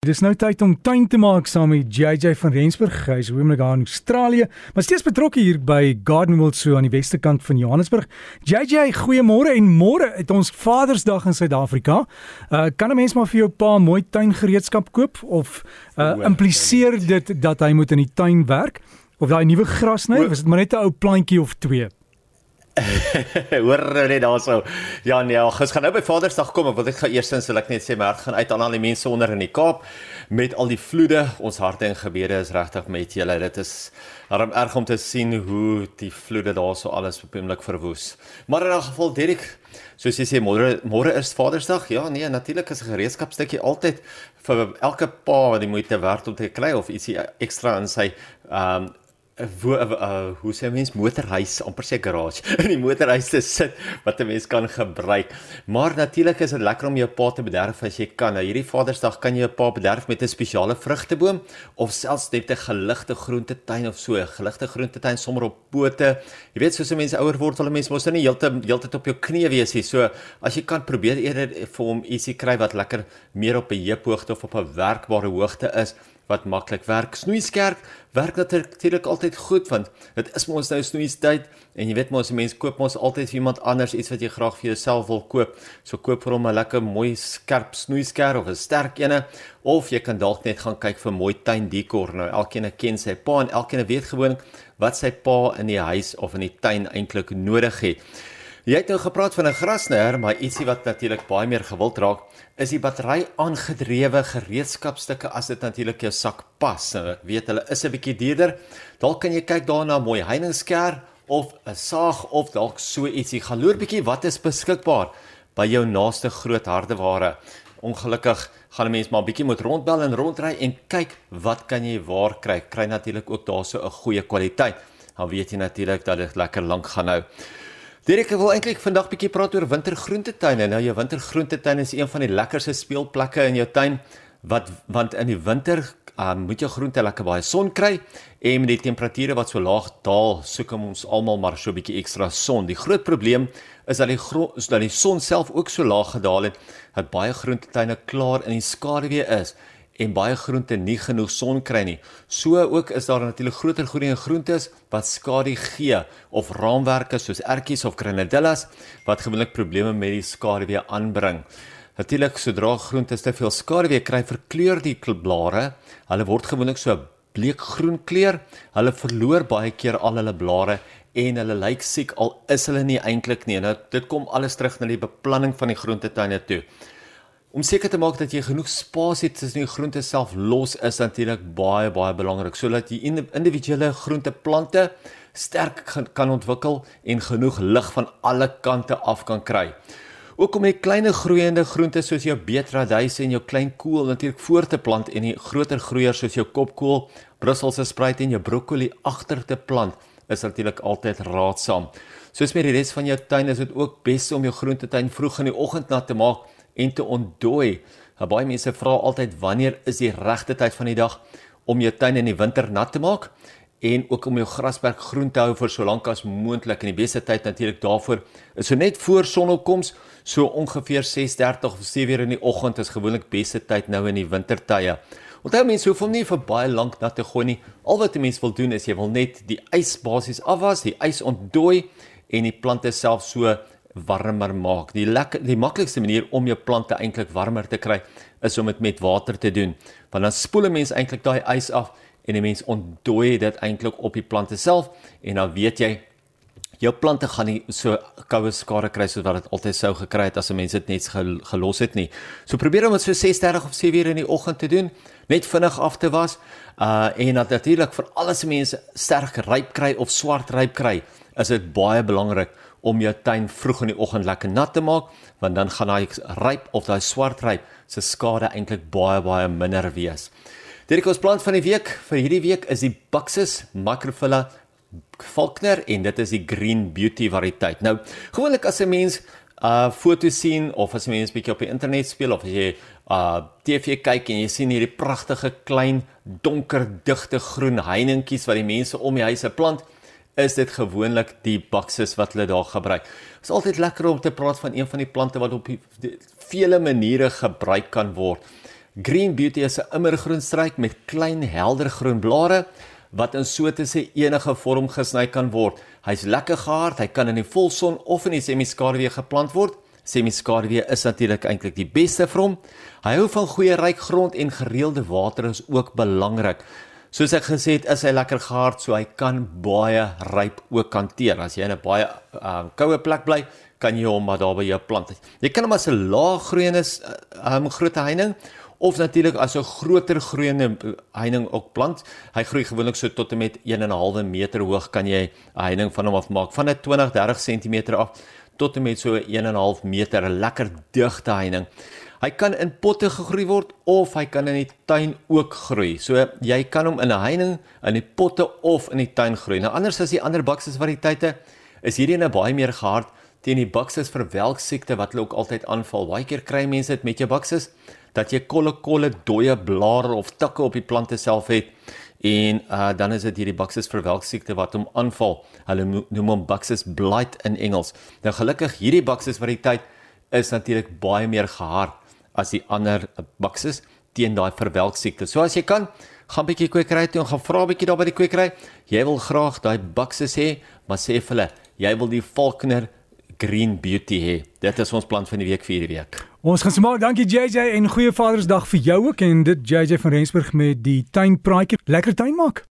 Dis nou tyd om tuin te maak saam met JJ van Rensburg. Hy is oomblik daar in Australië, maar steeds betrokke hier by Garden World so aan die weste kant van Johannesburg. JJ, goeiemôre en môre het ons Vadersdag in Suid-Afrika. Uh kan 'n mens maar vir jou pa mooi tuingereedskap koop of uh impliseer dit dat hy moet in die tuin werk of daai nuwe gras sny? Was dit maar net 'n ou plantjie of twee? Hoor nou net daarso. Ja nee, ons gaan nou by Vadersdag kom. Ek wil net eerstens wil ek net sê my hart gaan uit aan al die mense onder in die Kaap met al die vloede. Ons harte en gebede is regtig met julle. Dit is daarom erg om te sien hoe die vloede daarso alles op oomblik verwoes. Maar in 'n geval Derek, soos jy sê môre môre is Vadersdag. Ja nee, natuurlik is 'n gereedskapstukkie altyd vir elke pa wat die moeite werd om te kry of ietsie ekstra in sy ehm um, wo, uh, hoe sê mens motorhuis amper sê garage in die motorhuis te sit wat 'n mens kan gebruik. Maar natuurlik is dit lekker om jou pa te bederf as jy kan. Nou hierdie Vadersdag kan jy jou pa bederf met 'n spesiale vrugteboom of selfs net 'n geligte groentetuin of so, 'n geligte groentetuin sommer op pote. Jy weet soos mense ouer word, hulle mense mos nou nie heeltyd heeltyd op jou knie wees nie. So as jy kan probeer eerder vir hom ietsie kry wat lekker meer op 'n heuphoogte of op 'n werkbare hoogte is wat maklik werk. Snoeiskerk werk natuurlik altyd goed want dit is mos nou snoeistyd en jy weet mos mense koop mos altyd vir iemand anders iets wat jy graag vir jouself wil koop. So koop vir hom 'n lekker mooi skerp snoeiskerk of 'n sterk ene of jy kan dalk net gaan kyk vir mooi tuindekor. Nou elkeen ken sy pa en elkeen weet gewoon wat sy pa in die huis of in die tuin eintlik nodig het. Jy het nou gepraat van 'n grasnyer, maar ietsie wat natuurlik baie meer gewild raak, is die battery aangedrewe gereedskapstukke as dit natuurlik jou sak pas. Nou, ek weet hulle is 'n bietjie duurder. Dalk kan jy kyk daarna mooi heiningsker of 'n saag of dalk so ietsie. Gaan loer bietjie wat is beskikbaar by jou naaste groot hardeware. Ongelukkig gaan 'n mens maar bietjie moet rondbel en rondry en kyk wat kan jy waar kry. Kry natuurlik ook daarso 'n goeie kwaliteit. Dan weet jy natuurlik dat dit lekker lank gaan hou. Dirk wil eintlik vandag bietjie praat oor wintergroentetuine. Nou jou wintergroentetuin is een van die lekkerste speelplekke in jou tuin wat want in die winter um, moet jou groente lekker baie son kry en met die temperature wat so laag daal, soek ons almal maar so 'n bietjie ekstra son. Die groot probleem is dat die is dat die son self ook so laag gedaal het dat baie groentetuine klaar in die skaduwee is en baie groente nie genoeg son kry nie. So ook is daar natuurlik groter groeie groentes wat skadu gee of raamwerke soos ertjies of grenadillas wat gewoonlik probleme met die skaduwee aanbring. Natuurlik sodra groente te veel skaduwee kry, verkleur die blare. Hulle word gewoonlik so bleekgroen kleur. Hulle verloor baie keer al hulle blare en hulle lyk siek al is hulle nie eintlik nie. Nou dit kom alles terug na die beplanning van die groentetuine toe. Om seker te maak dat jy genoeg spasie het tussen die groente self los is natuurlik baie baie belangrik sodat die individuele groenteplante sterk kan ontwikkel en genoeg lig van alle kante af kan kry. Ook om die klein groeiende groente soos jou beetradyse en jou klein kool natuurlik voor te plant en die groter groeiers soos jou kopkool, Brusselse spruit en jou broccoli agter te plant is natuurlik altyd raadsaam. Soos met die res van jou tuin is dit ook bes om jou groentetuin vroeg in die oggend nat te maak en te ontdooi. Nou, baie mense vra altyd wanneer is die regte tyd van die dag om jou tuin in die winter nat te maak en ook om jou grasperk groen te hou vir so lank as moontlik en die beste tyd natuurlik daarvoor is so net voor sonopkoms so ongeveer 6:30 of 7:00 in die oggend is gewoonlik beste tyd nou in die wintertye. Onthou mense hoef hom nie vir baie lank nat te gooi nie. Al wat 'n mens wil doen is jy wil net die ys basies afwas, die ys ontdooi en die plante self so warmer maak. Die lekker die maklikste manier om jou plante eintlik warmer te kry is om dit met water te doen. Want dan spoel 'n mens eintlik daai ys af en 'n mens ontdooi dit eintlik op die plante self en dan weet jy jou plante gaan nie so koue skare kry soos wat dit altyd sou gekry het as 'n mens dit net gelos het nie. So probeer om dit so 6:30 of 7:00 in die oggend te doen, net vinnig af te was. Uh en natuurlik vir alles mense sterk ryp kry of swart ryp kry, is dit baie belangrik om jou tuin vroeg in die oggend lekker nat te maak want dan gaan daai ryp of daai swart ryp se skade eintlik baie baie minder wees. Dit is plant van die week vir hierdie week is die Buxus Macrophylla Faulkner en dit is die Green Beauty variëteit. Nou, gewoonlik as 'n mens uh, foto sien of as 'n mens bietjie op die internet speel of as jy uh TV kyk en jy sien hierdie pragtige klein donker digte groen heiningkies wat die mense om die huise plant, is dit gewoonlik die bakses wat hulle daar gebruik. Dit is altyd lekker om te praat van een van die plante wat op vele maniere gebruik kan word. Green Beauty is 'n immergroen struik met klein helder groen blare wat in so tussen enige vorm gesny kan word. Hy's lekker gehard, hy kan in die volson of in die semi-skaduwee geplant word. Semi-skaduwee is natuurlik eintlik die beste vir hom. Hy hou van goeie ryk grond en gereelde water is ook belangrik. Soos ek gesê het, is hy lekker gehard, so hy kan baie ryp ook hanteer. As jy in 'n baie um, koue plek bly, kan jy hom maar daar by jou plant. Jy kan hom as 'n laaggroeiende um, groot heining of natuurlik as 'n groter groeiende heining ook plant. Hy groei gewoonlik so tot en met 1.5 meter hoog kan jy 'n heining van hom afmaak van 'n 20-30 cm af tot en met so 1.5 meter 'n lekker digte heining. Hy kan in potte gegroei word of hy kan in die tuin ook groei. So jy kan hom in 'n heining, in die potte of in die tuin groei. Nou anders as die ander bakses variëteite is hierdie 'n baie meer gehard teen die bakses vir welksiekte wat hulle ook altyd aanval. Baie keer kry mense dit met jou bakses dat jy kolle kolle dooie blare of takke op die plante self het en uh, dan is dit hierdie bakses vir welksiekte wat hom aanval. Hulle noem hom bakses blight in Engels. Nou gelukkig hierdie bakses variëteit is natuurlik baie meer gehard as die ander bakses teen daai verwelksiekte. So as jy kan, gaan bietjie kwekery toe en gaan vra bietjie daar by die kwekery. Jy wil graag daai bakses hê, maar sê vir hulle, jy wil die Falkner Green Beauty hê. Dit is ons plan van die week vir hierdie week. Ons gaan smaak. Dankie JJ en goeie Vadersdag vir jou ook en dit JJ van Rensburg met die tuinpraatjie. Lekker tuin maak.